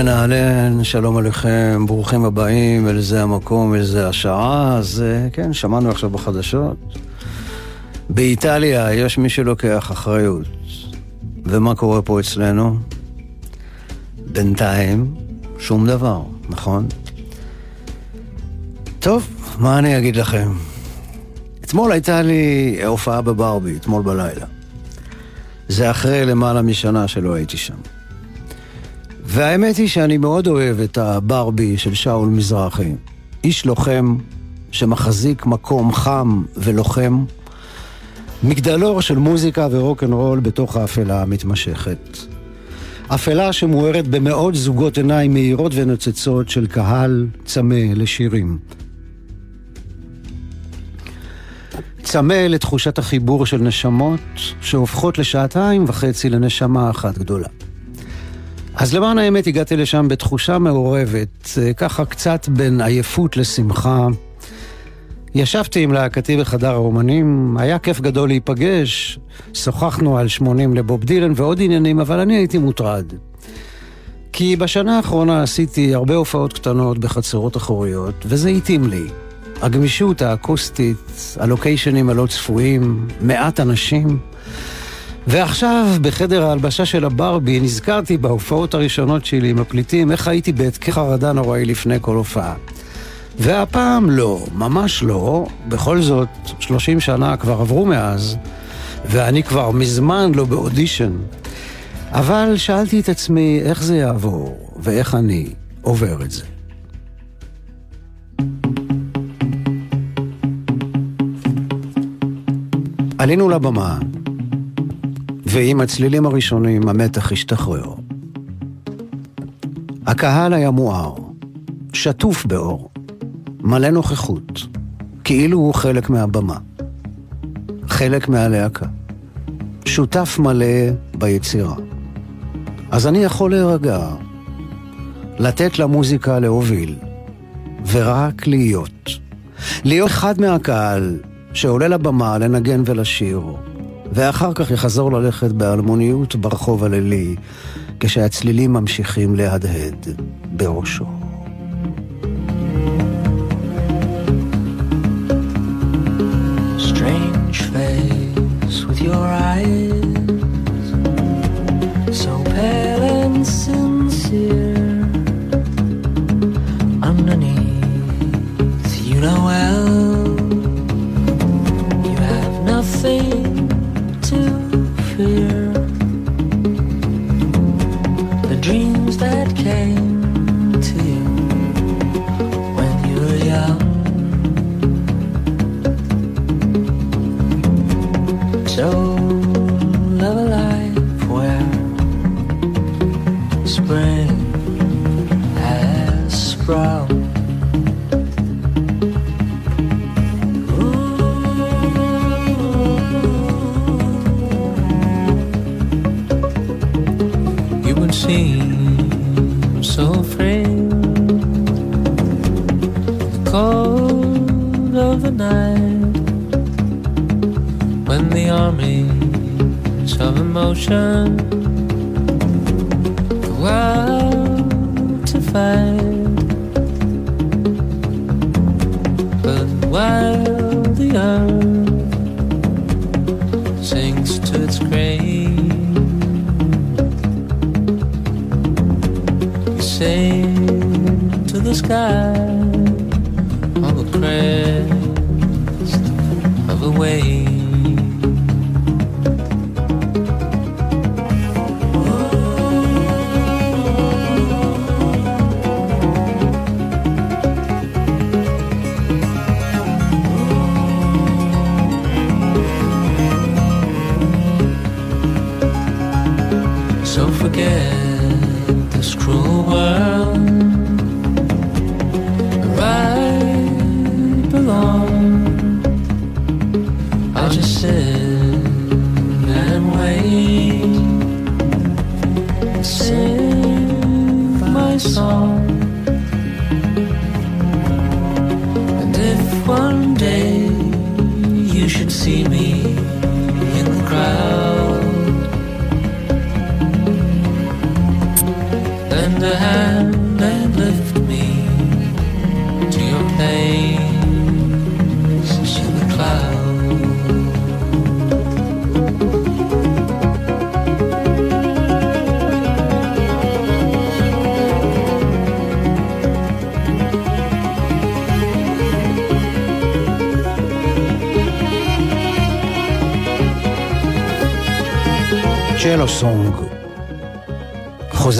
אהלן אהלן, שלום עליכם, ברוכים הבאים, אל זה המקום, אל זה השעה, אז אה, כן, שמענו עכשיו בחדשות. באיטליה יש מי שלוקח אחריות. ומה קורה פה אצלנו? בינתיים, שום דבר, נכון? טוב, מה אני אגיד לכם? אתמול הייתה לי הופעה בברבי, אתמול בלילה. זה אחרי למעלה משנה שלא הייתי שם. והאמת היא שאני מאוד אוהב את הברבי של שאול מזרחי. איש לוחם שמחזיק מקום חם ולוחם. מגדלור של מוזיקה ורוקנרול בתוך האפלה המתמשכת. אפלה שמוארת במאות זוגות עיניים מהירות ונוצצות של קהל צמא לשירים. צמא לתחושת החיבור של נשמות שהופכות לשעתיים וחצי לנשמה אחת גדולה. אז למען האמת הגעתי לשם בתחושה מעורבת, אה, ככה קצת בין עייפות לשמחה. ישבתי עם להקתי בחדר האומנים, היה כיף גדול להיפגש, שוחחנו על 80 לבוב דילן ועוד עניינים, אבל אני הייתי מוטרד. כי בשנה האחרונה עשיתי הרבה הופעות קטנות בחצרות אחוריות, וזה התאים לי. הגמישות האקוסטית, הלוקיישנים הלא צפויים, מעט אנשים. ועכשיו, בחדר ההלבשה של הברבי, נזכרתי בהופעות הראשונות שלי עם הפליטים, איך הייתי בהתקף חרדה נוראי לפני כל הופעה. והפעם לא, ממש לא. בכל זאת, 30 שנה כבר עברו מאז, ואני כבר מזמן לא באודישן. אבל שאלתי את עצמי איך זה יעבור, ואיך אני עובר את זה. עלינו לבמה, ועם הצלילים הראשונים המתח השתחרר. הקהל היה מואר, שטוף באור, מלא נוכחות, כאילו הוא חלק מהבמה, חלק מהלהקה, שותף מלא ביצירה. אז אני יכול להירגע, לתת למוזיקה להוביל, ורק להיות. להיות אחד מהקהל שעולה לבמה לנגן ולשיר, ואחר כך יחזור ללכת באלמוניות ברחוב הלילי, כשהצלילים ממשיכים להדהד בראשו.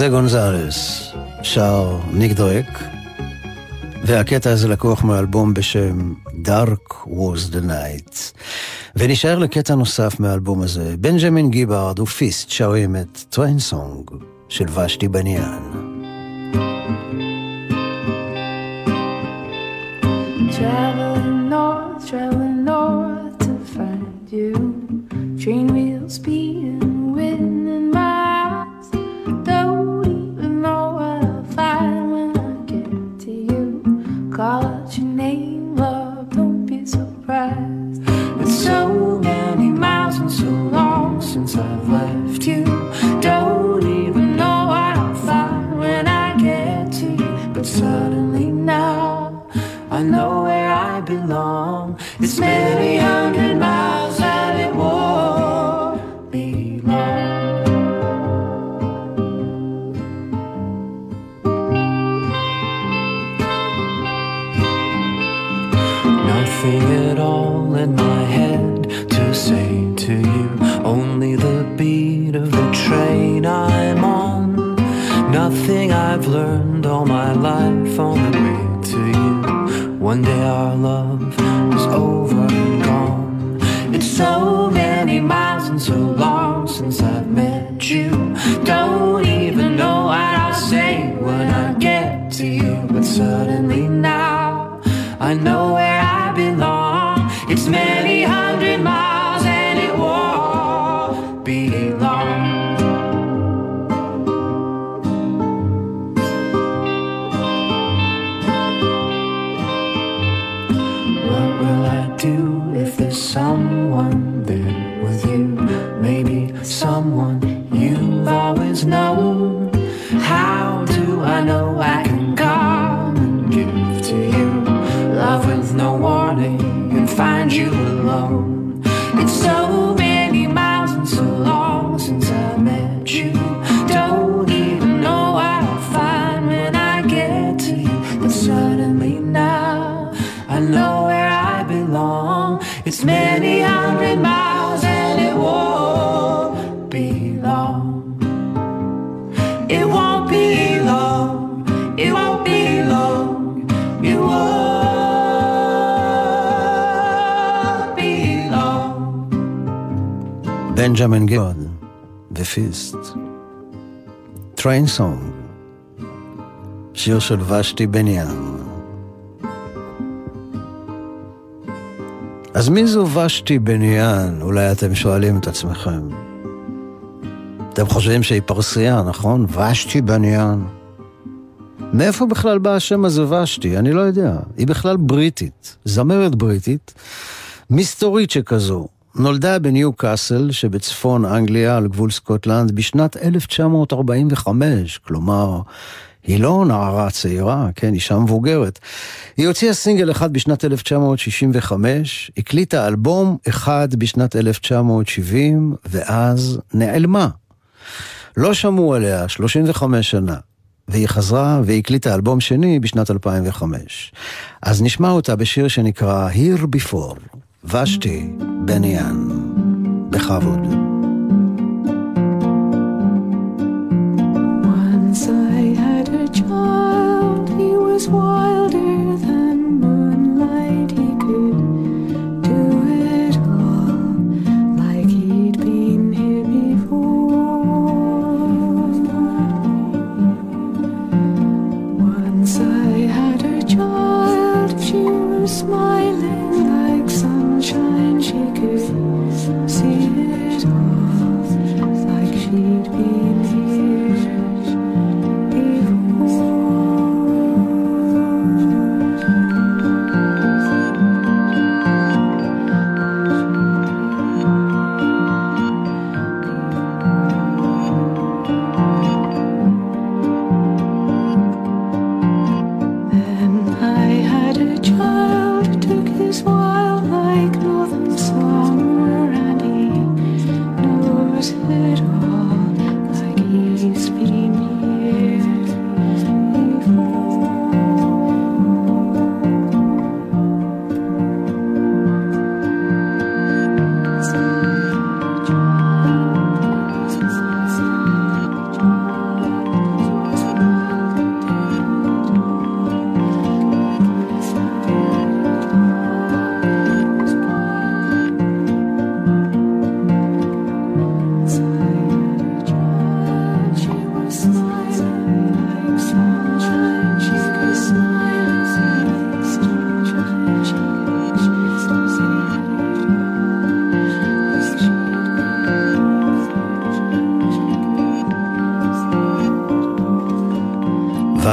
חוזה גונזלס, שר ניק דרק, והקטע הזה לקוח מאלבום בשם Dark was the Night. ונשאר לקטע נוסף מהאלבום הזה, בנג'מין גיבארד ופיסט שרים את Train Song של ושתי בניאן. Nothing at all in my head to say to you. Only the beat of the train I'm on. Nothing I've learned all my life on the way to you. One day our love is over and gone. It's so many miles and so long since I've met you. Don't even know what I'll say when I get to you. But suddenly now, I know where I man. בנג'מין גיבארד ופיסט. Train Song. שיר של ושתי בניאן. אז מי זו ושתי בניאן? אולי אתם שואלים את עצמכם. אתם חושבים שהיא פרסייה, נכון? ושתי בניאן. מאיפה בכלל בא השם הזה ושתי? אני לא יודע. היא בכלל בריטית, זמרת בריטית, מסתורית שכזו. נולדה בניו קאסל שבצפון אנגליה על גבול סקוטלנד בשנת 1945, כלומר, היא לא נערה צעירה, כן, אישה מבוגרת. היא הוציאה סינגל אחד בשנת 1965, הקליטה אלבום אחד בשנת 1970, ואז נעלמה. לא שמעו עליה 35 שנה, והיא חזרה והקליטה אלבום שני בשנת 2005. אז נשמע אותה בשיר שנקרא Here Before, ושתי בניאן, בכבוד. Once I had a child, he was wilder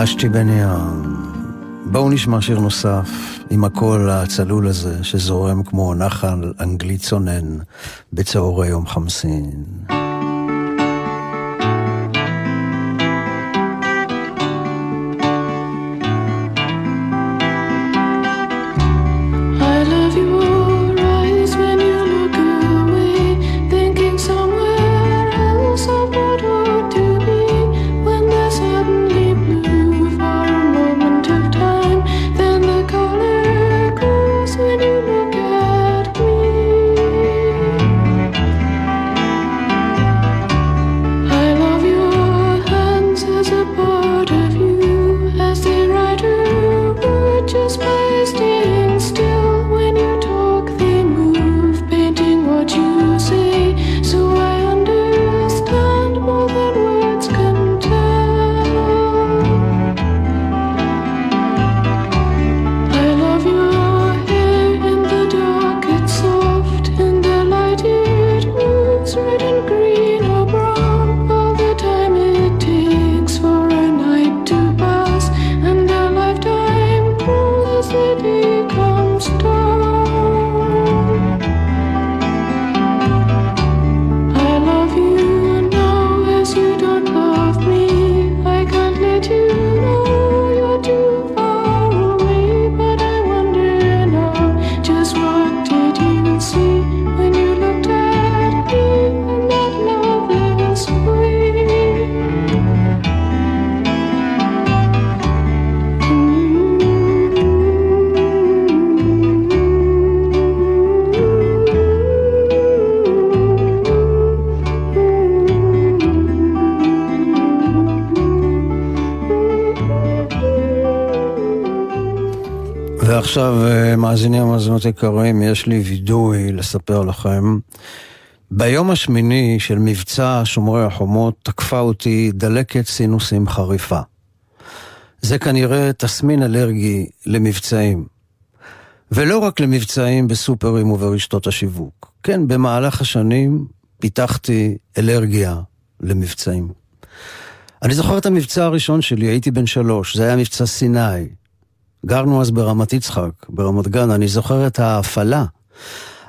הרגשתי בן ים. בואו נשמע שיר נוסף עם הקול הצלול הזה שזורם כמו נחל אנגלי צונן בצהרי יום חמסין. ועכשיו, אה, מאזינים ומאזינות יקרים, יש לי וידוי לספר לכם. ביום השמיני של מבצע שומרי החומות תקפה אותי דלקת סינוסים חריפה. זה כנראה תסמין אלרגי למבצעים. ולא רק למבצעים בסופרים וברשתות השיווק. כן, במהלך השנים פיתחתי אלרגיה למבצעים. אני זוכר את המבצע הראשון שלי, הייתי בן שלוש, זה היה מבצע סיני. גרנו אז ברמת יצחק, ברמת גן, אני זוכר את ההפעלה.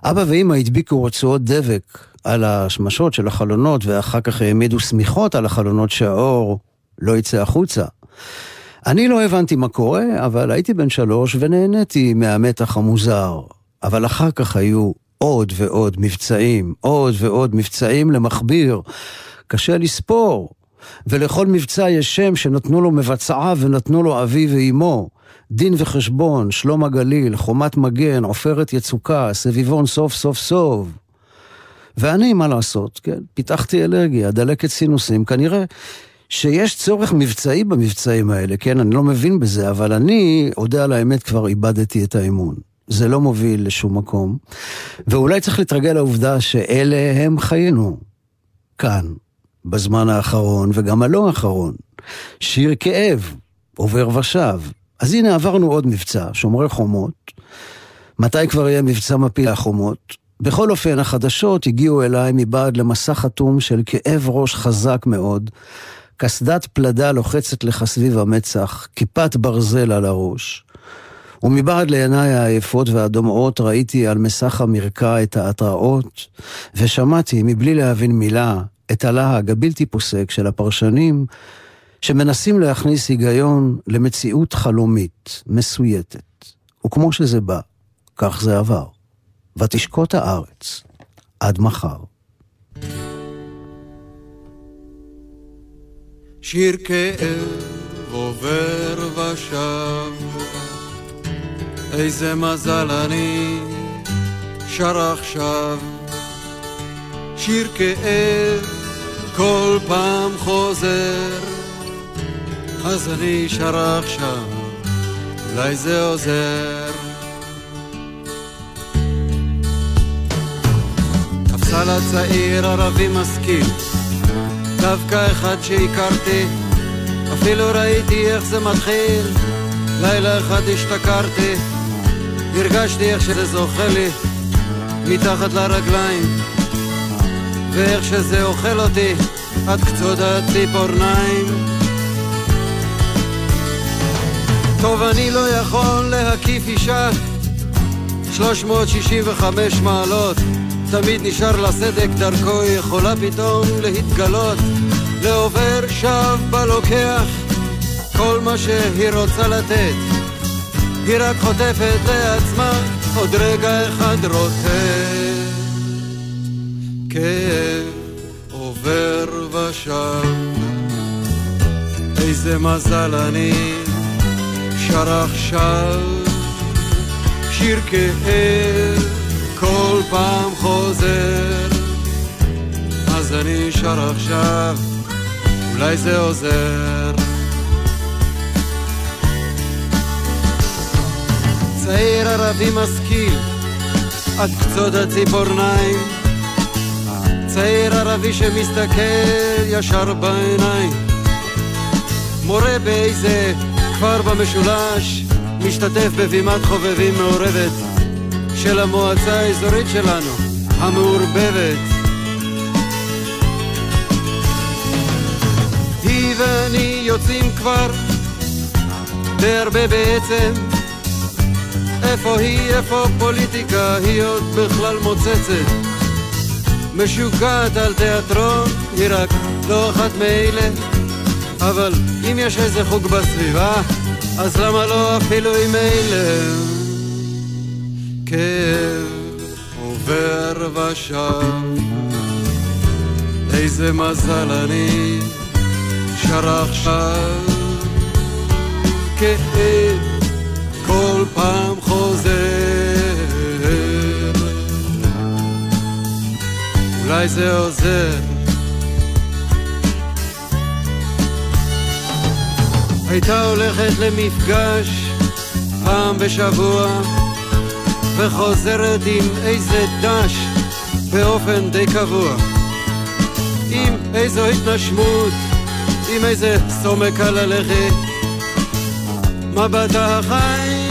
אבא ואמא הדביקו רצועות דבק על השמשות של החלונות, ואחר כך העמידו שמיכות על החלונות שהאור לא יצא החוצה. אני לא הבנתי מה קורה, אבל הייתי בן שלוש ונהניתי מהמתח המוזר. אבל אחר כך היו עוד ועוד מבצעים, עוד ועוד מבצעים למכביר. קשה לספור. ולכל מבצע יש שם שנתנו לו מבצעיו ונתנו לו אבי ואימו. דין וחשבון, שלום הגליל, חומת מגן, עופרת יצוקה, סביבון סוף סוף סוף. ואני, מה לעשות, כן, פיתחתי אלרגיה, דלקת סינוסים, כנראה שיש צורך מבצעי במבצעים האלה, כן, אני לא מבין בזה, אבל אני, אודה על האמת, כבר איבדתי את האמון. זה לא מוביל לשום מקום, ואולי צריך להתרגל לעובדה שאלה הם חיינו, כאן, בזמן האחרון וגם הלא האחרון. שיר כאב, עובר ושב. אז הנה עברנו עוד מבצע, שומרי חומות. מתי כבר יהיה מבצע מפיל החומות? בכל אופן, החדשות הגיעו אליי מבעד למסע חתום של כאב ראש חזק מאוד, קסדת פלדה לוחצת לך סביב המצח, כיפת ברזל על הראש. ומבעד לעיניי העייפות והדומעות ראיתי על מסך המרקע את ההתראות, ושמעתי, מבלי להבין מילה, את הלהג הבלתי פוסק של הפרשנים שמנסים להכניס היגיון למציאות חלומית, מסויטת. וכמו שזה בא, כך זה עבר. ותשקוט הארץ עד מחר. שיר כאב עובר ושב, איזה מזל אני שר עכשיו. שיר כאב כל פעם חוזר אז אני שר עכשיו, אולי זה עוזר. תפסל הצעיר ערבי משכיל, דווקא אחד שהכרתי, אפילו ראיתי איך זה מתחיל. לילה אחד השתכרתי, הרגשתי איך שזה זוכה לי מתחת לרגליים, ואיך שזה אוכל אותי עד קצות הציפורניים. טוב, אני לא יכול להקיף אישה. 365 מעלות. תמיד נשאר לה סדק דרכו יכולה פתאום להתגלות. לעובר שב בלוקח כל מה שהיא רוצה לתת. היא רק חוטפת לעצמה עוד רגע אחד רוטט כאב עובר ושב. איזה מזל אני שר עכשיו? שיר כאב כל פעם חוזר. אז אני שר עכשיו אולי זה עוזר. צעיר ערבי משכיל עד קצות הציפורניים. צעיר ערבי שמסתכל ישר בעיניים. מורה באיזה כפר במשולש משתתף בבימת חובבים מעורבת של המועצה האזורית שלנו, המעורבבת. היא ואני יוצאים כבר די הרבה בעצם. איפה היא, איפה פוליטיקה, היא עוד בכלל מוצצת. משוגעת על תיאטרון, היא רק לא אחת מאלה אבל אם יש איזה חוג בסביבה אז למה לא אפילו עם אלה? כאב עובר ושב איזה מזל אני שר עכשיו. כאב כל פעם חוזר. אולי זה עוזר הייתה הולכת למפגש פעם בשבוע וחוזרת עם איזה דש באופן די קבוע. עם איזו התנשמות, עם איזה סומק על הלכת. מבטה החי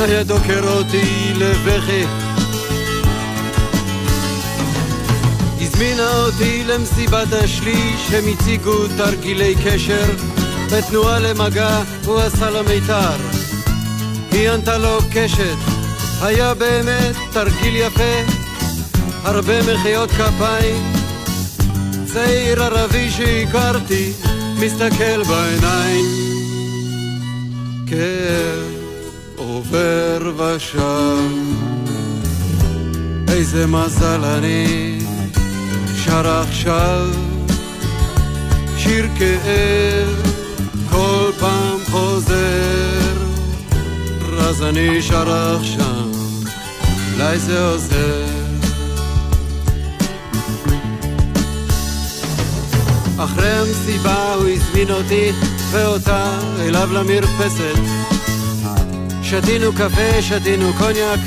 היה דוקר אותי לבכי. הזמינה אותי למסיבת השליש, הם הציגו תרגילי קשר בתנועה למגע הוא עשה לה מיתר. היא ענתה לו קשת, היה באמת תרגיל יפה, הרבה מחיאות כפיים. צעיר ערבי שהכרתי, מסתכל בעיניים. כאב עובר ושב, איזה מזל אני שר עכשיו שיר כאב אז אני שר עכשיו, אולי זה עוזר. אחרי המסיבה הוא הזמין אותי ואותה אליו למרפסת. שתינו קפה, שתינו קוניאק,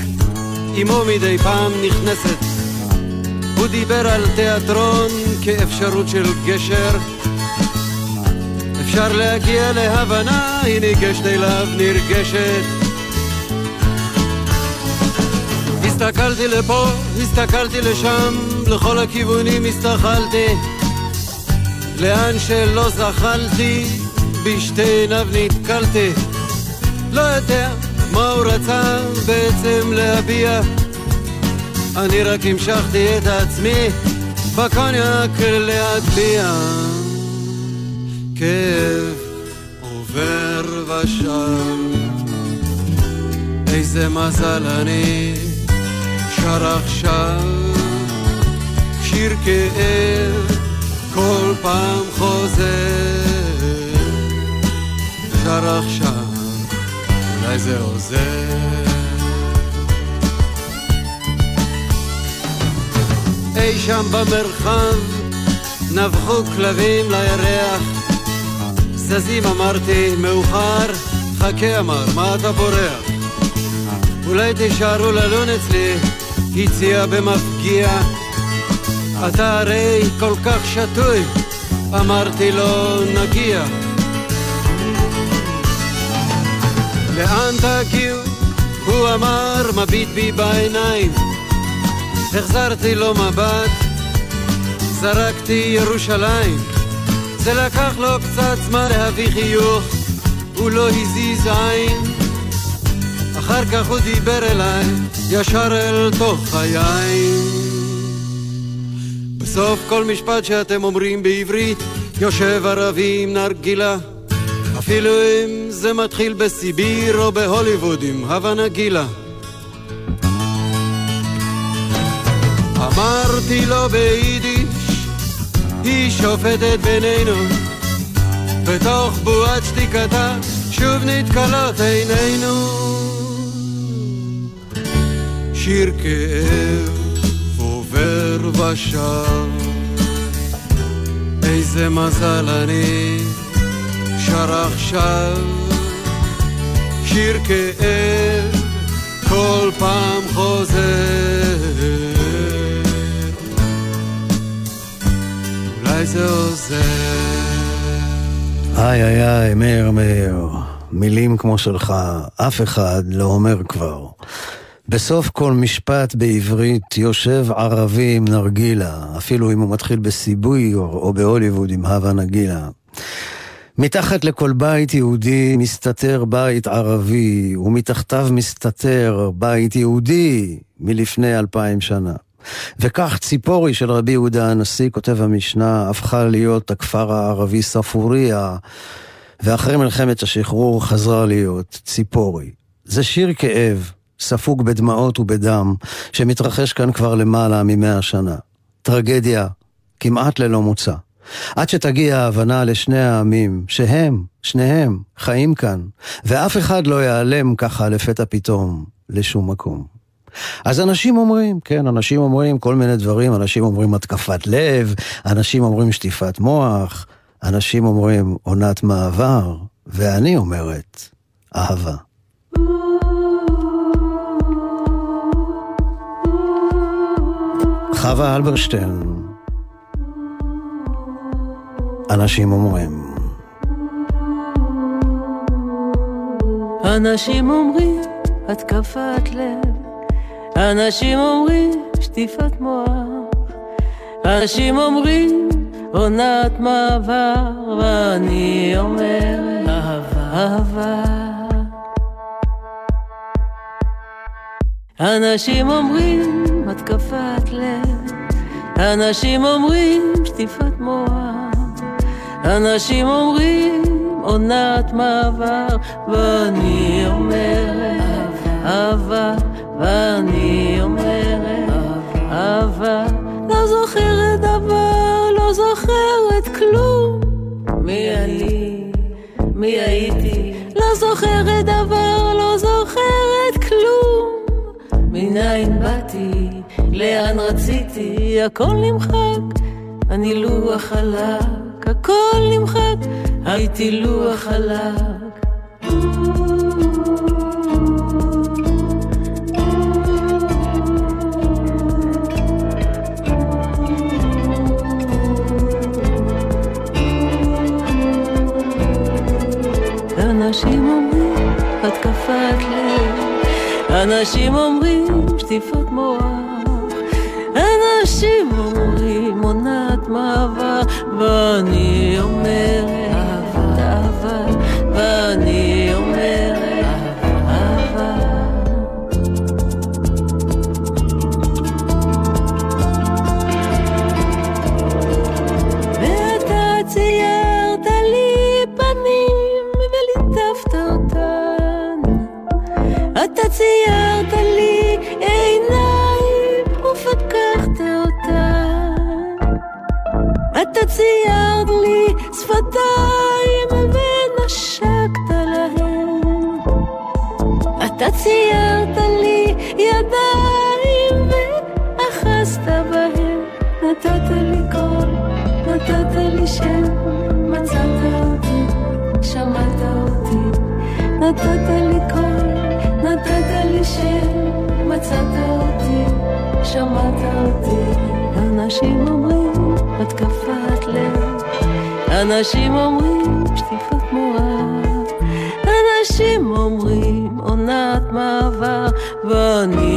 אמו מדי פעם נכנסת. הוא דיבר על תיאטרון כאפשרות של גשר אפשר להגיע להבנה, היא ניגשת אליו נרגשת. הסתכלתי לפה, הסתכלתי לשם, לכל הכיוונים הסתכלתי. לאן שלא זחלתי, בשתי עיניו נתקלתי. לא יודע מה הוא רצה בעצם להביע. אני רק המשכתי את עצמי בקוניאק להטביע. כאב עובר ושב איזה מזל אני שר עכשיו שיר כאב כל פעם חוזר. שר עכשיו אולי זה עוזר. אי שם במרחב נבחו כלבים לירח. זזים אמרתי, מאוחר, חכה אמר, מה אתה בורח? אולי תישארו ללון אצלי, הציע במפגיע. אתה הרי כל כך שתוי, אמרתי לו, נגיע. לאן תגיעו? הוא אמר, מביט בי בעיניים. החזרתי לו מבט, זרקתי ירושלים. זה לקח לו קצת זמן להביא חיוך, הוא לא הזיז עין. אחר כך הוא דיבר אליי, ישר אל תוך היין. בסוף כל משפט שאתם אומרים בעברית, יושב ערבי עם נרגילה. אפילו אם זה מתחיל בסיביר או בהוליווד עם הווה נגילה. אמרתי לו ביידיש, היא שופטת בינינו. בתוך בועת שתיקתה שוב נתקלות עינינו. שיר כאב עובר ושב, איזה מזל אני שר עכשיו. שיר כאב כל פעם חוזר. אולי זה עוזר. איי איי איי, מאיר מאיר, מילים כמו שלך, אף אחד לא אומר כבר. בסוף כל משפט בעברית יושב ערבי עם נרגילה, אפילו אם הוא מתחיל בסיבוי או, או בהוליווד עם הווה נגילה. מתחת לכל בית יהודי מסתתר בית ערבי, ומתחתיו מסתתר בית יהודי מלפני אלפיים שנה. וכך ציפורי של רבי יהודה הנשיא, כותב המשנה, הפכה להיות הכפר הערבי ספוריה, ואחרי מלחמת השחרור חזרה להיות ציפורי. זה שיר כאב, ספוג בדמעות ובדם, שמתרחש כאן כבר למעלה ממאה שנה. טרגדיה כמעט ללא מוצא. עד שתגיע ההבנה לשני העמים, שהם, שניהם, חיים כאן, ואף אחד לא ייעלם ככה לפתע פתאום לשום מקום. אז אנשים אומרים, כן, אנשים אומרים כל מיני דברים, אנשים אומרים התקפת לב, אנשים אומרים שטיפת מוח, אנשים אומרים עונת מעבר, ואני אומרת, אהבה. חווה אלברשטיין, אנשים אומרים. אנשים אומרים התקפת לב, אנשים אומרים שטיפת מוח, אנשים אומרים עונת מעבר, ואני אומר אהבה, אהבה. אנשים אומרים התקפת לב, אנשים אומרים שטיפת מוח, אנשים אומרים עונת מעבר, ואני אומרת אהבה, ואני אומרת אהבה. לא זוכרת דבר, לא זוכרת כלום. מי אני, מי הייתי, לא זוכרת דבר, מניין באתי, לאן רציתי, הכל נמחק, אני לוח חלק, הכל נמחק, הייתי לוח חלק. אנשים אומרים התקפת לב, אנשים אומרים שטיפת מוח, אנשים אומרים עונת מעבר, ואני אומרת אהבה, ואני אומרת אתה ציירת לי שפתיים ונשקת להן. אתה ציירת לי ידיים ואחזת בהן. נתת לי קול, נתת לי שם, מצאת אותי, שמעת אותי. נתת לי קול, נתת לי שם, מצאת אותי, שמעת אותי. אנשים אומרים התקפת לב, אנשים אומרים שטיפת מוח, אנשים אומרים עונת מעבר, ואני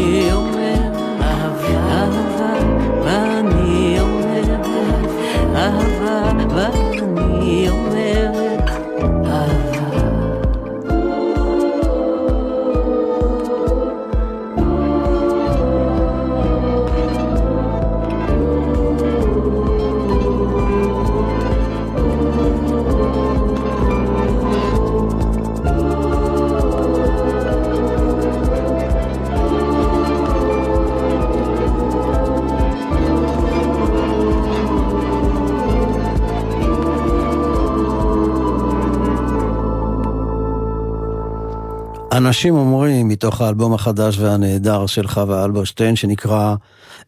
אנשים אומרים מתוך האלבום החדש והנהדר של חווה אלברשטיין שנקרא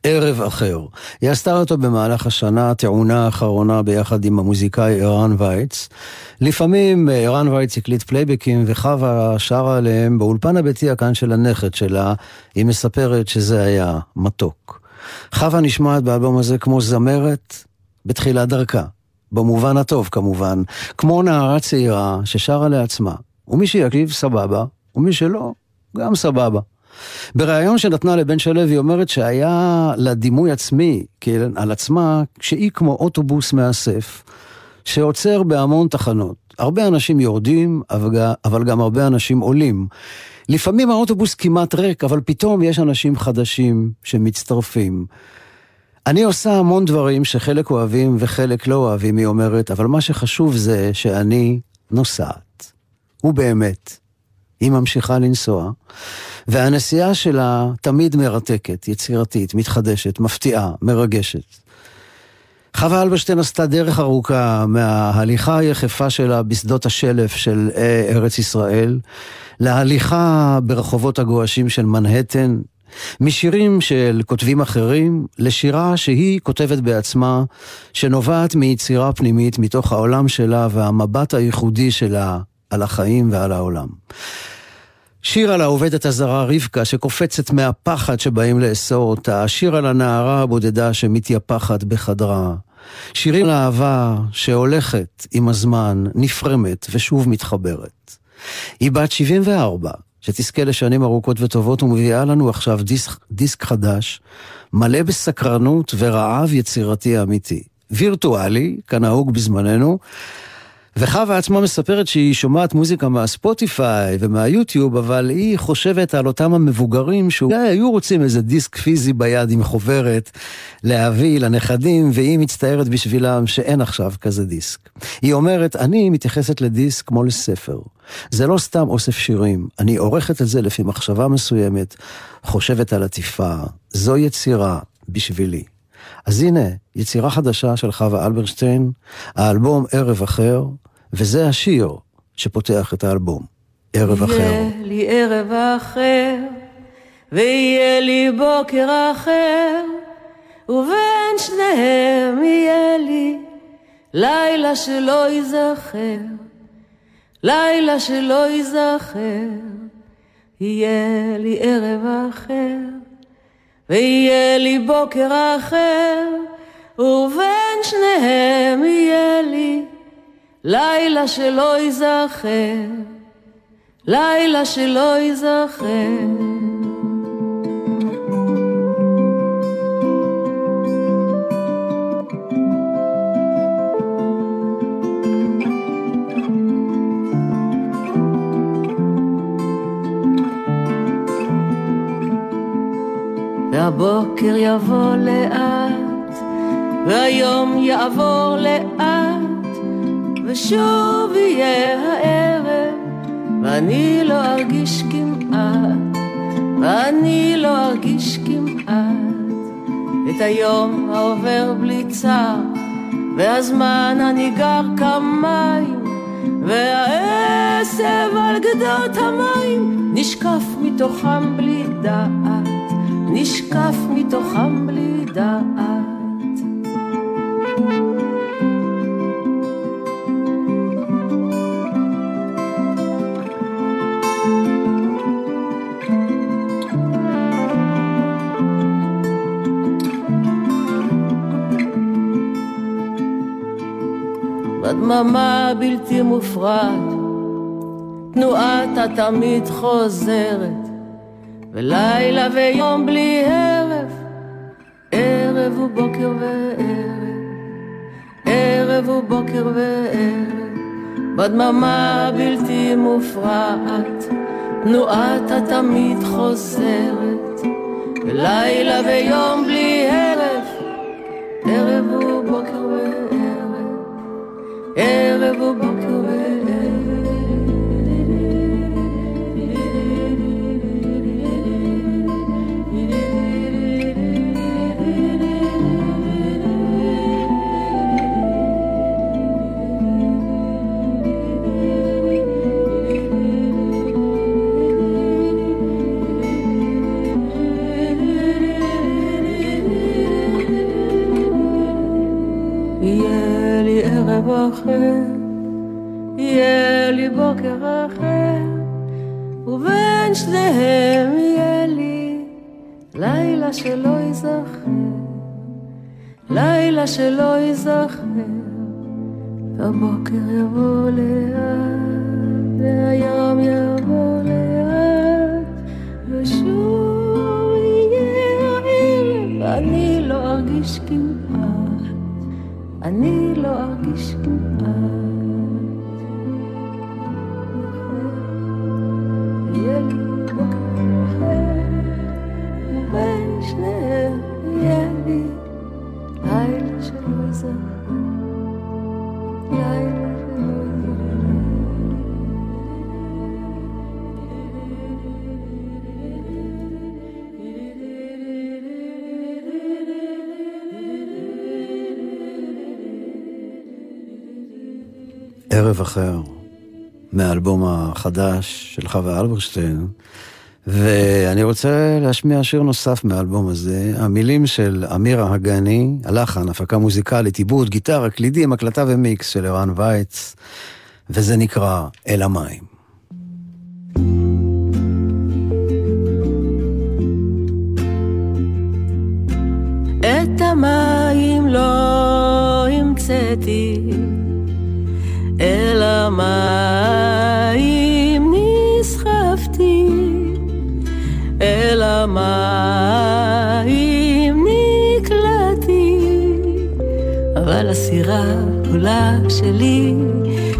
ערב אחר. היא עשתה אותו במהלך השנה הטעונה האחרונה ביחד עם המוזיקאי ערן וייץ. לפעמים אה, ערן וייץ הקליט פלייבקים וחווה שרה עליהם באולפן הביתי הקטן של הנכד שלה. היא מספרת שזה היה מתוק. חווה נשמעת באלבום הזה כמו זמרת בתחילת דרכה. במובן הטוב כמובן, כמו נערה צעירה ששרה לעצמה. ומי שיקליב סבבה, ומי שלא, גם סבבה. בריאיון שנתנה לבן שלו היא אומרת שהיה לה דימוי עצמי, כן, על עצמה, שהיא כמו אוטובוס מאסף, שעוצר בהמון תחנות. הרבה אנשים יורדים, אבל גם הרבה אנשים עולים. לפעמים האוטובוס כמעט ריק, אבל פתאום יש אנשים חדשים שמצטרפים. אני עושה המון דברים שחלק אוהבים וחלק לא אוהבים, היא אומרת, אבל מה שחשוב זה שאני נוסעת. ובאמת, היא ממשיכה לנסוע, והנסיעה שלה תמיד מרתקת, יצירתית, מתחדשת, מפתיעה, מרגשת. חווה אלברשטיין עשתה דרך ארוכה מההליכה היחפה שלה בשדות השלף של ארץ ישראל, להליכה ברחובות הגועשים של מנהטן, משירים של כותבים אחרים לשירה שהיא כותבת בעצמה, שנובעת מיצירה פנימית מתוך העולם שלה והמבט הייחודי שלה על החיים ועל העולם. שיר על העובדת הזרה רבקה שקופצת מהפחד שבאים לאסור אותה, שיר על הנערה הבודדה שמתייפחת בחדרה. שירים לאהבה שהולכת עם הזמן, נפרמת ושוב מתחברת. היא בת 74, שתזכה לשנים ארוכות וטובות ומביאה לנו עכשיו דיסק, דיסק חדש, מלא בסקרנות ורעב יצירתי אמיתי. וירטואלי, כנהוג בזמננו, וחווה עצמה מספרת שהיא שומעת מוזיקה מהספוטיפיי ומהיוטיוב, אבל היא חושבת על אותם המבוגרים שאולי היו רוצים איזה דיסק פיזי ביד עם חוברת להביא לנכדים, והיא מצטערת בשבילם שאין עכשיו כזה דיסק. היא אומרת, אני מתייחסת לדיסק כמו לספר. זה לא סתם אוסף שירים, אני עורכת את זה לפי מחשבה מסוימת, חושבת על עטיפה, זו יצירה בשבילי. אז הנה, יצירה חדשה של חווה אלברשטיין, האלבום ערב אחר, וזה השיר שפותח את האלבום, ערב אחר. יהיה לי ערב אחר, ויהיה לי בוקר אחר, ובין שניהם יהיה לי לילה שלא ייזכר, לילה שלא ייזכר, יהיה לי ערב אחר. ויהיה לי בוקר אחר, ובין שניהם יהיה לי לילה שלא ייזכר, לילה שלא ייזכר. והבוקר יבוא לאט, והיום יעבור לאט, ושוב יהיה הערב, ואני לא ארגיש כמעט, ואני לא ארגיש כמעט, את היום העובר בלי צער, והזמן הניגר כמים, והעשב על גדות המים, נשקף מתוכם בלי דעת. נשקף מתוכם בלי דעת. בדממה בלתי מופרעת, תנועת התמיד חוזרת. ולילה ויום בלי ערב ובוקר וערב, ערב ובוקר וערב, בדממה בלתי מופרעת, תנועת התמיד חוזרת, ולילה ויום בלי ערב, ערב ובוקר וערב, ערב ובוקר אחר, מהאלבום החדש של חווה אלברשטיין, ואני רוצה להשמיע שיר נוסף מהאלבום הזה, המילים של אמירה הגני, הלחן, הפקה מוזיקלית, עיבוד, גיטרה, קלידים, הקלטה ומיקס של ערן וייץ, וזה נקרא אל המים. את המים לא המצאתי, אל המים נסחפתי, אל המים נקלעתי, אבל הסירה כולה שלי,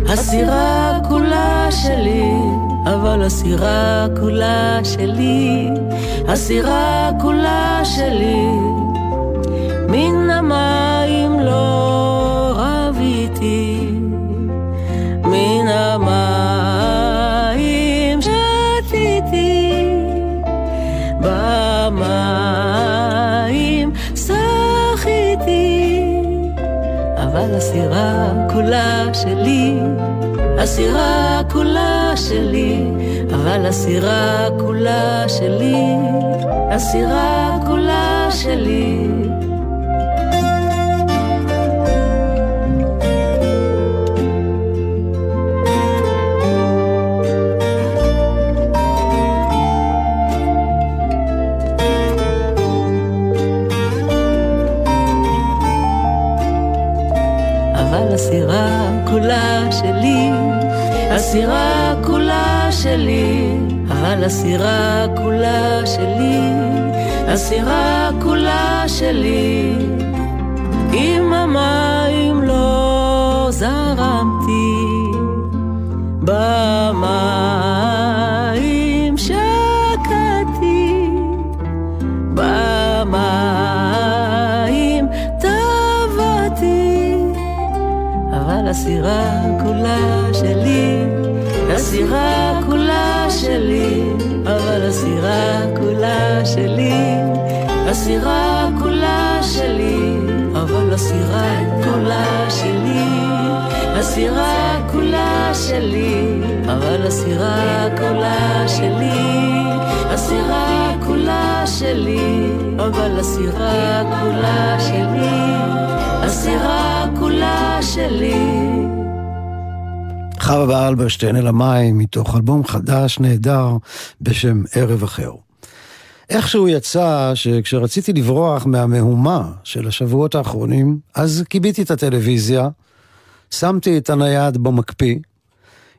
הסירה כולה שלי, אבל הסירה כולה שלי, הסירה כולה שלי. מן המים לא הסירה כולה שלי, הסירה כולה שלי, אבל הסירה כולה שלי, הסירה כולה שלי. הסירה כולה שלי, הסירה כולה שלי, אבל הסירה כולה שלי, הסירה כולה שלי. עם המים לא זרמתי, הסירה כולה שלי, הסירה כולה שלי, אבל הסירה כולה שלי, הסירה כולה שלי, אבל הסירה כולה שלי, הסירה כולה שלי, אבל הסירה כולה שלי, הסירה כולה שלי, אבל הסירה כולה שלי, הסירה כולה שלי. חווה אלברשטיין אל המים, מתוך אלבום חדש נהדר בשם ערב אחר. איכשהו יצא שכשרציתי לברוח מהמהומה של השבועות האחרונים, אז כיביתי את הטלוויזיה, שמתי את הנייד במקפיא,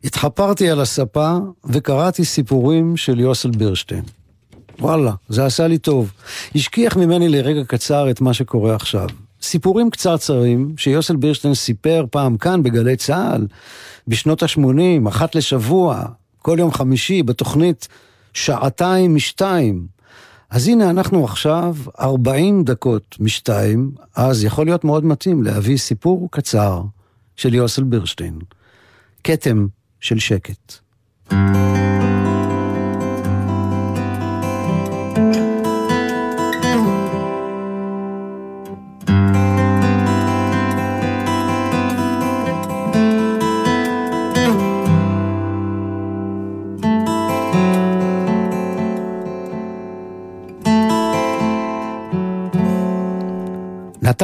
התחפרתי על הספה וקראתי סיפורים של יוסל בירשטיין. וואלה, זה עשה לי טוב. השכיח ממני לרגע קצר את מה שקורה עכשיו. סיפורים קצרצרים שיוסל בירשטיין סיפר פעם כאן בגלי צה"ל, בשנות ה-80, אחת לשבוע, כל יום חמישי, בתוכנית שעתיים משתיים. אז הנה אנחנו עכשיו 40 דקות משתיים, אז יכול להיות מאוד מתאים להביא סיפור קצר של יוסל בירשטיין. כתם של שקט.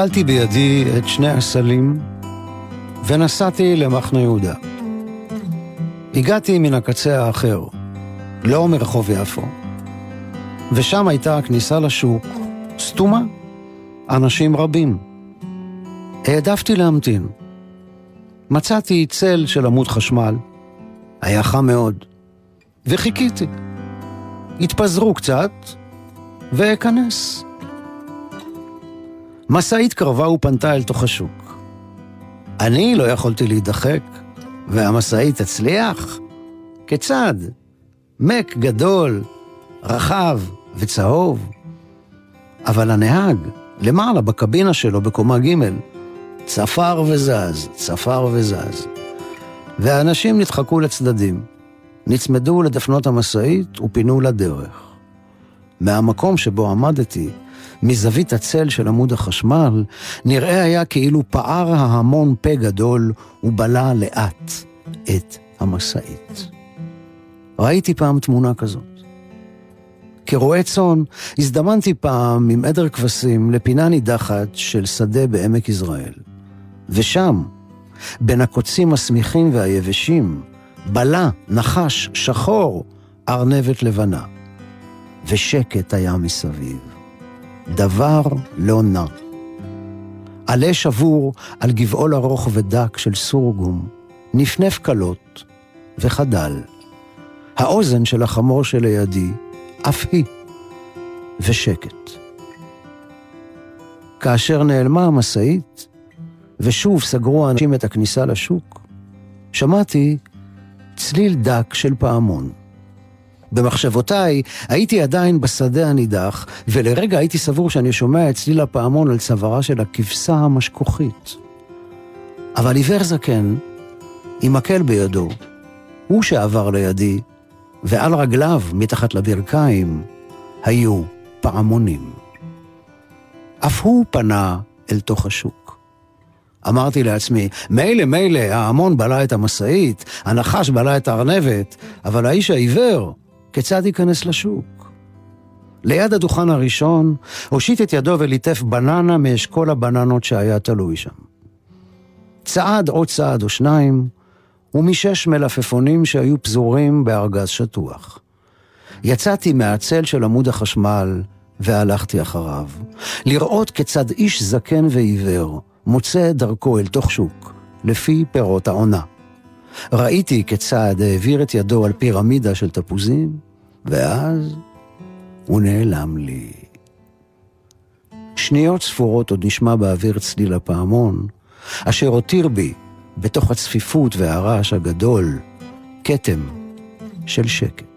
נטלתי בידי את שני הסלים ונסעתי למחנה יהודה. הגעתי מן הקצה האחר, לא מרחוב יפו, ושם הייתה הכניסה לשוק סתומה, אנשים רבים. העדפתי להמתין. מצאתי צל של עמוד חשמל, היה חם מאוד, וחיכיתי. התפזרו קצת, ואכנס. משאית קרבה ופנתה אל תוך השוק. אני לא יכולתי להידחק, והמשאית תצליח? כיצד? מק גדול, רחב וצהוב. אבל הנהג, למעלה בקבינה שלו בקומה ג', צפר וזז, צפר וזז. והאנשים נדחקו לצדדים, נצמדו לדפנות המשאית ופינו לדרך. מהמקום שבו עמדתי, מזווית הצל של עמוד החשמל, נראה היה כאילו פער ההמון פה גדול ובלע לאט את המשאית. ראיתי פעם תמונה כזאת. כרועה צאן, הזדמנתי פעם עם עדר כבשים לפינה נידחת של שדה בעמק יזרעאל. ושם, בין הקוצים השמיכים והיבשים, בלע, נחש, שחור, ארנבת לבנה. ושקט היה מסביב. דבר לא נע. עלה שבור על גבעול ארוך ודק של סורגום, נפנף קלות וחדל. האוזן של החמור שלידי, אף היא, ושקט. כאשר נעלמה המשאית, ושוב סגרו האנשים את הכניסה לשוק, שמעתי צליל דק של פעמון. במחשבותיי הייתי עדיין בשדה הנידח, ולרגע הייתי סבור שאני שומע את צליל הפעמון על צווארה של הכבשה המשכוכית. אבל עיוור זקן, עם מקל בידו, הוא שעבר לידי, ועל רגליו, מתחת לברכיים, היו פעמונים. אף הוא פנה אל תוך השוק. אמרתי לעצמי, מילא מילא, ההמון בלע את המשאית, הנחש בלע את הארנבת, אבל האיש העיוור, כיצד ייכנס לשוק? ליד הדוכן הראשון, הושיט את ידו וליטף בננה מאשכול הבננות שהיה תלוי שם. צעד עוד צעד או שניים, ומשש מלפפונים שהיו פזורים בארגז שטוח. יצאתי מהצל של עמוד החשמל והלכתי אחריו, לראות כיצד איש זקן ועיוור מוצא דרכו אל תוך שוק, לפי פירות העונה. ראיתי כיצד העביר את ידו על פירמידה של תפוזים, ואז הוא נעלם לי. שניות ספורות עוד נשמע באוויר צליל הפעמון, אשר הותיר בי, בתוך הצפיפות והרעש הגדול, כתם של שקט.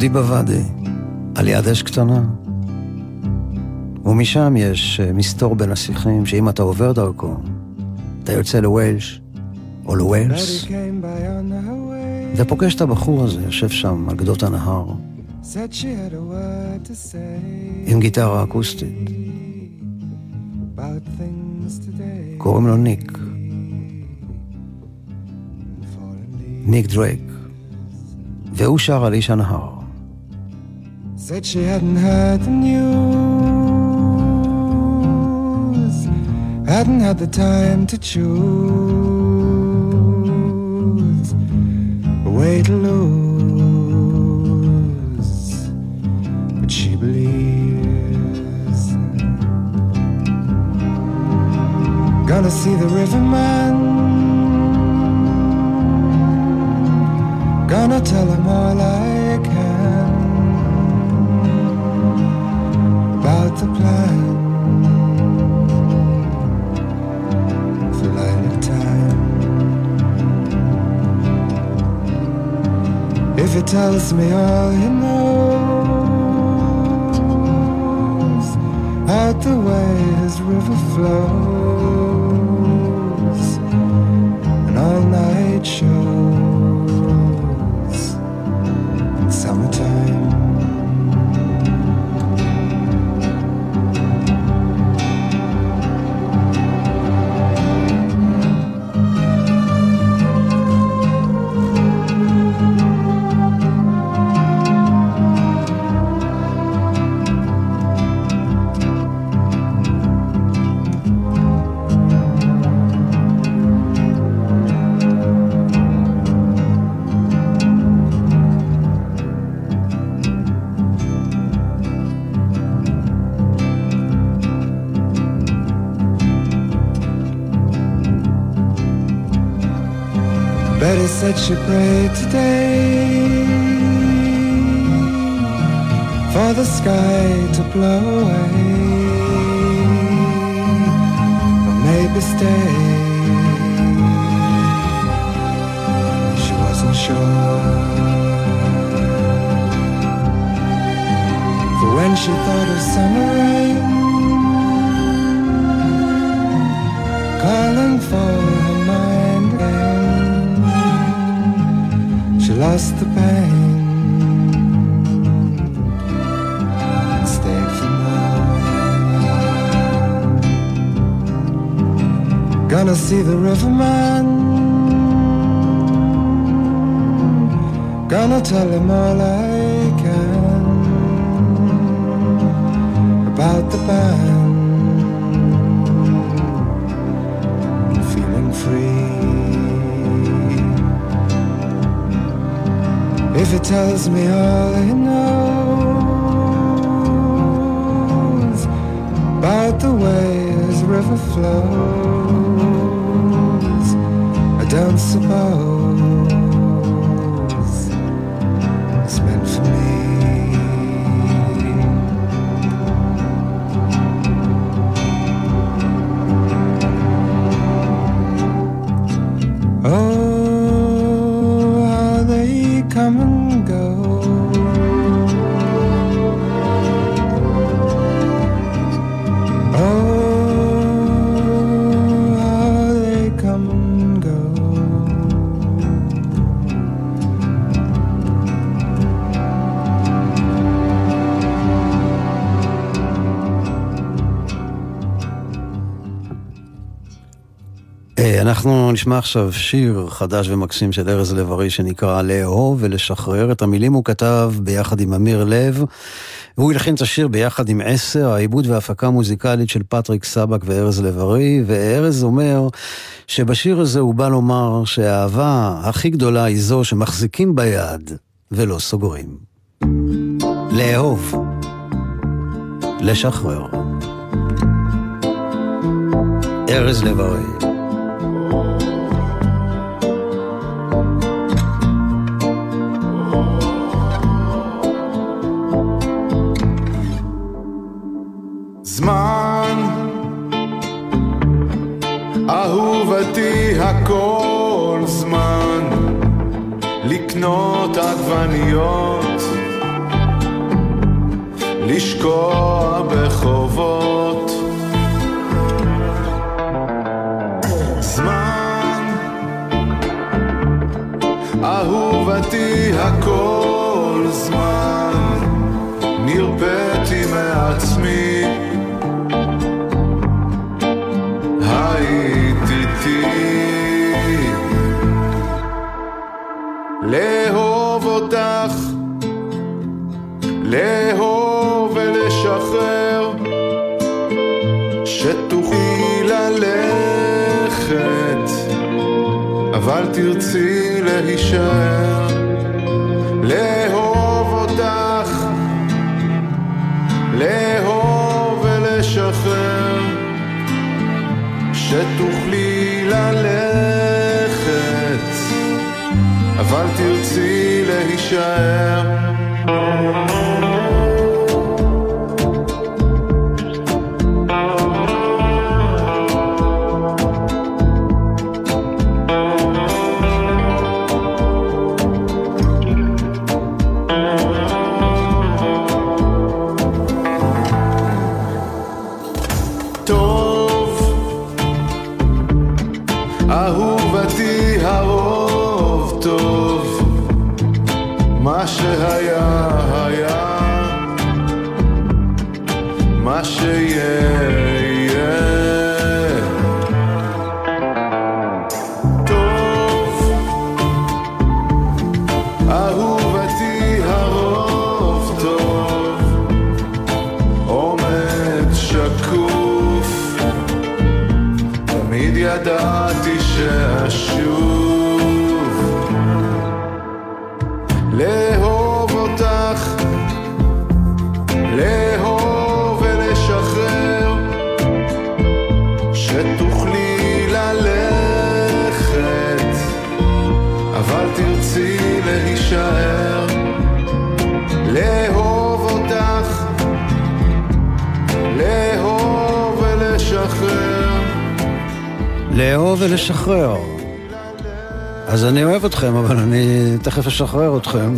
לבדי בוואדי, על יד אש קטנה. ומשם יש אה, מסתור בין השיחים, שאם אתה עובר דרכו, אתה יוצא לווילש או לווילס, ופוגש את הבחור הזה, יושב שם על גדות הנהר, עם גיטרה אקוסטית. קוראים לו ניק. ניק דרייק. והוא שר על איש הנהר. Said she hadn't heard the news, hadn't had the time to choose a way to lose, but she believes. Gonna see the riverman. Gonna tell him all I tells me all he knows, out the way his river flows, an all night show. Said she prayed today for the sky to blow away, or maybe stay. She wasn't sure. For when she thought of summer rain calling for lost the pain and for more. Gonna see the riverman. Gonna tell him all I can about the band. If it tells me all it knows about the way this river flows, I don't suppose אנחנו נשמע עכשיו שיר חדש ומקסים של ארז לב-ארי שנקרא לאהוב ולשחרר. את המילים הוא כתב ביחד עם אמיר לב. והוא הלחין את השיר ביחד עם עשר, העיבוד וההפקה המוזיקלית של פטריק סבק וארז לב-ארי, וארז אומר שבשיר הזה הוא בא לומר שהאהבה הכי גדולה היא זו שמחזיקים ביד ולא סוגרים. לאהוב, לשחרר. ארז לב-ארי ocean ולשחרר. אז אני אוהב אתכם, אבל אני תכף אשחרר אתכם.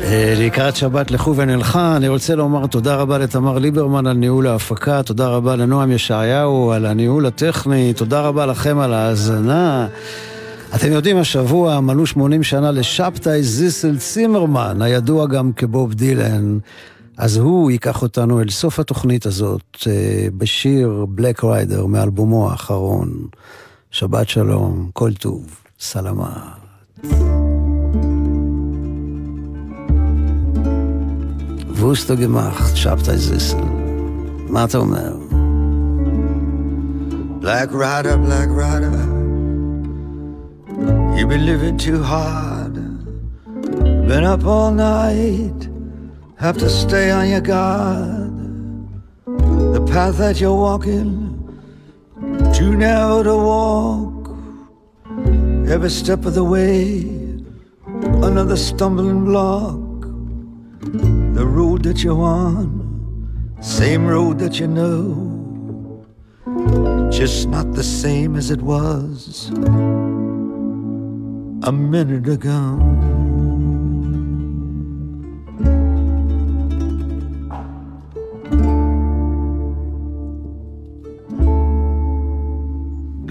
אה, לקראת שבת לכו ונלכה, אני רוצה לומר תודה רבה לתמר ליברמן על ניהול ההפקה, תודה רבה לנועם ישעיהו על הניהול הטכני, תודה רבה לכם על ההאזנה. אתם יודעים, השבוע מלאו 80 שנה לשבתאי זיסל צימרמן, הידוע גם כבוב דילן. אז הוא ייקח אותנו אל סוף התוכנית הזאת אה, בשיר בלק ריידר מאלבומו האחרון. שבת שלום, כל טוב, סלמה. ווסטו גמחט, שבתאי זיסל. מה אתה אומר? Black rider, black rider, you been living too hard. Been up all night, have to stay on your guard. The path that you're walking, too narrow to walk. Every step of the way, another stumbling block. The road that you're on, same road that you know just not the same as it was a minute ago.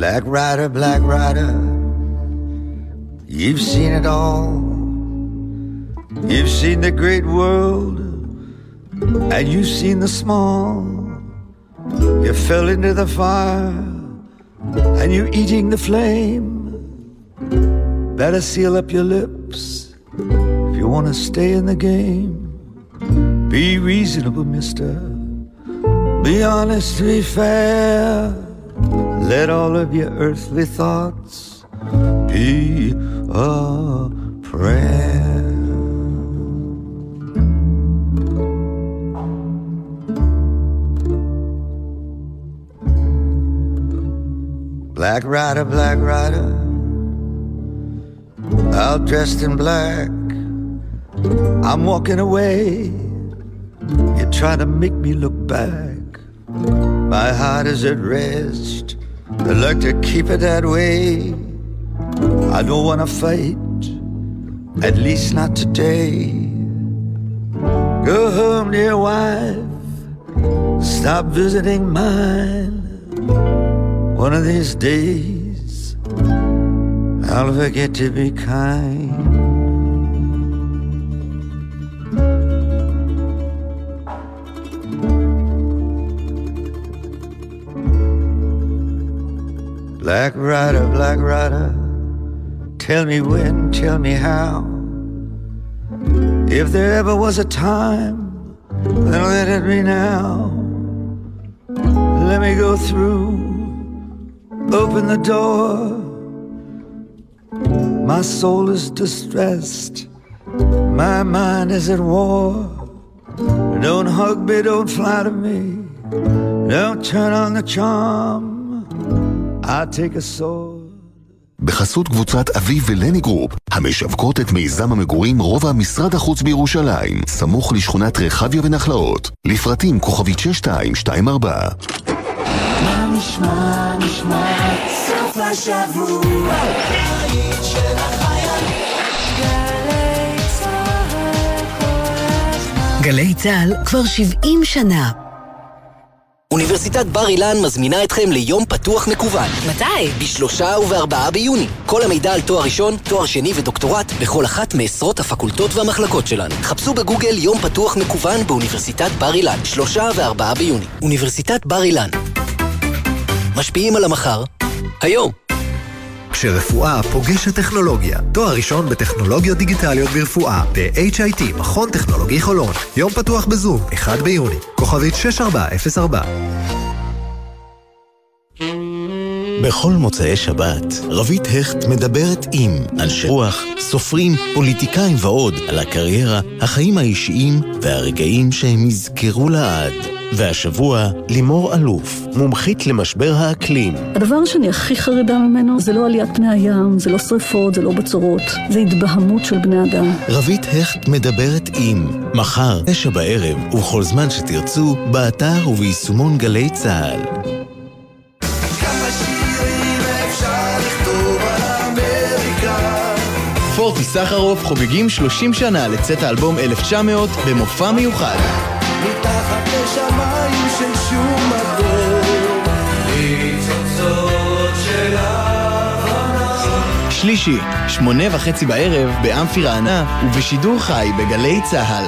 Black Rider, Black Rider, you've seen it all. You've seen the great world, and you've seen the small. You fell into the fire and you're eating the flame. Better seal up your lips if you want to stay in the game. Be reasonable, mister. Be honest, be fair. Let all of your earthly thoughts be a prayer. Black rider, black rider, all dressed in black. I'm walking away. You try to make me look back. My heart is at rest. I like to keep it that way. I don't want to fight, at least not today. Go home, dear wife. Stop visiting mine. One of these days, I'll forget to be kind. Black Rider, Black Rider, tell me when, tell me how. If there ever was a time, then let it be now. Let me go through, open the door. My soul is distressed, my mind is at war. Don't hug me, don't flatter me, don't turn on the charm. I take a sword. בחסות קבוצת אביב ולני גרופ, המשווקות את מיזם המגורים רובע משרד החוץ בירושלים, סמוך לשכונת רחביה ונחלאות. לפרטים כוכבית 6224. מה נשמע, נשמע, סוף השבוע, הבית של החיילים. גלי צה"ל כבר 70 שנה. אוניברסיטת בר אילן מזמינה אתכם ליום פתוח מקוון. מתי? בשלושה ובארבעה ביוני. כל המידע על תואר ראשון, תואר שני ודוקטורט בכל אחת מעשרות הפקולטות והמחלקות שלנו. חפשו בגוגל יום פתוח מקוון באוניברסיטת בר אילן. שלושה וארבעה ביוני. אוניברסיטת בר אילן. משפיעים על המחר, היום. כשרפואה פוגשת טכנולוגיה. תואר ראשון בטכנולוגיות דיגיטליות ברפואה ב-HIT, מכון טכנולוגי חולון. יום פתוח בזום, 1 ביוני. כוכבית 6404. בכל מוצאי שבת, רבית הכט מדברת עם אנשי רוח, סופרים, פוליטיקאים ועוד על הקריירה, החיים האישיים והרגעים שהם יזכרו לעד. והשבוע, לימור אלוף, מומחית למשבר האקלים. הדבר שאני הכי חרדה ממנו זה לא עליית פני הים, זה לא שריפות, זה לא בצורות, זה התבהמות של בני אדם. רבית הכט מדברת עם, מחר, תשע בערב, ובכל זמן שתרצו, באתר וביישומון גלי צה"ל. פורטי סחרוף חוגגים 30 שנה לצאת האלבום 1900 במופע מיוחד. מתחת לשמיים של שום מקום, ניצוצות של הבנה. שלישי, שמונה וחצי בערב באמפי רענה ובשידור חי בגלי צה"ל.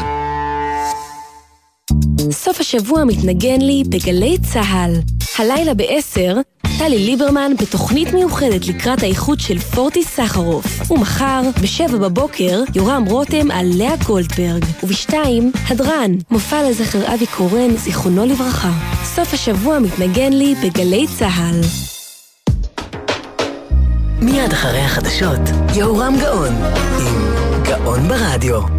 סוף השבוע מתנגן לי בגלי צה"ל. הלילה ב-10, טלי ליברמן בתוכנית מיוחדת לקראת האיחוד של פורטי סחרוף. ומחר, ב-7 בבוקר, יורם רותם על לאה גולדברג. וב-2, הדרן, מופע לזכר אבי קורן, זיכרונו לברכה. סוף השבוע מתנגן לי בגלי צה"ל. מיד אחרי החדשות, יהורם גאון, עם גאון ברדיו.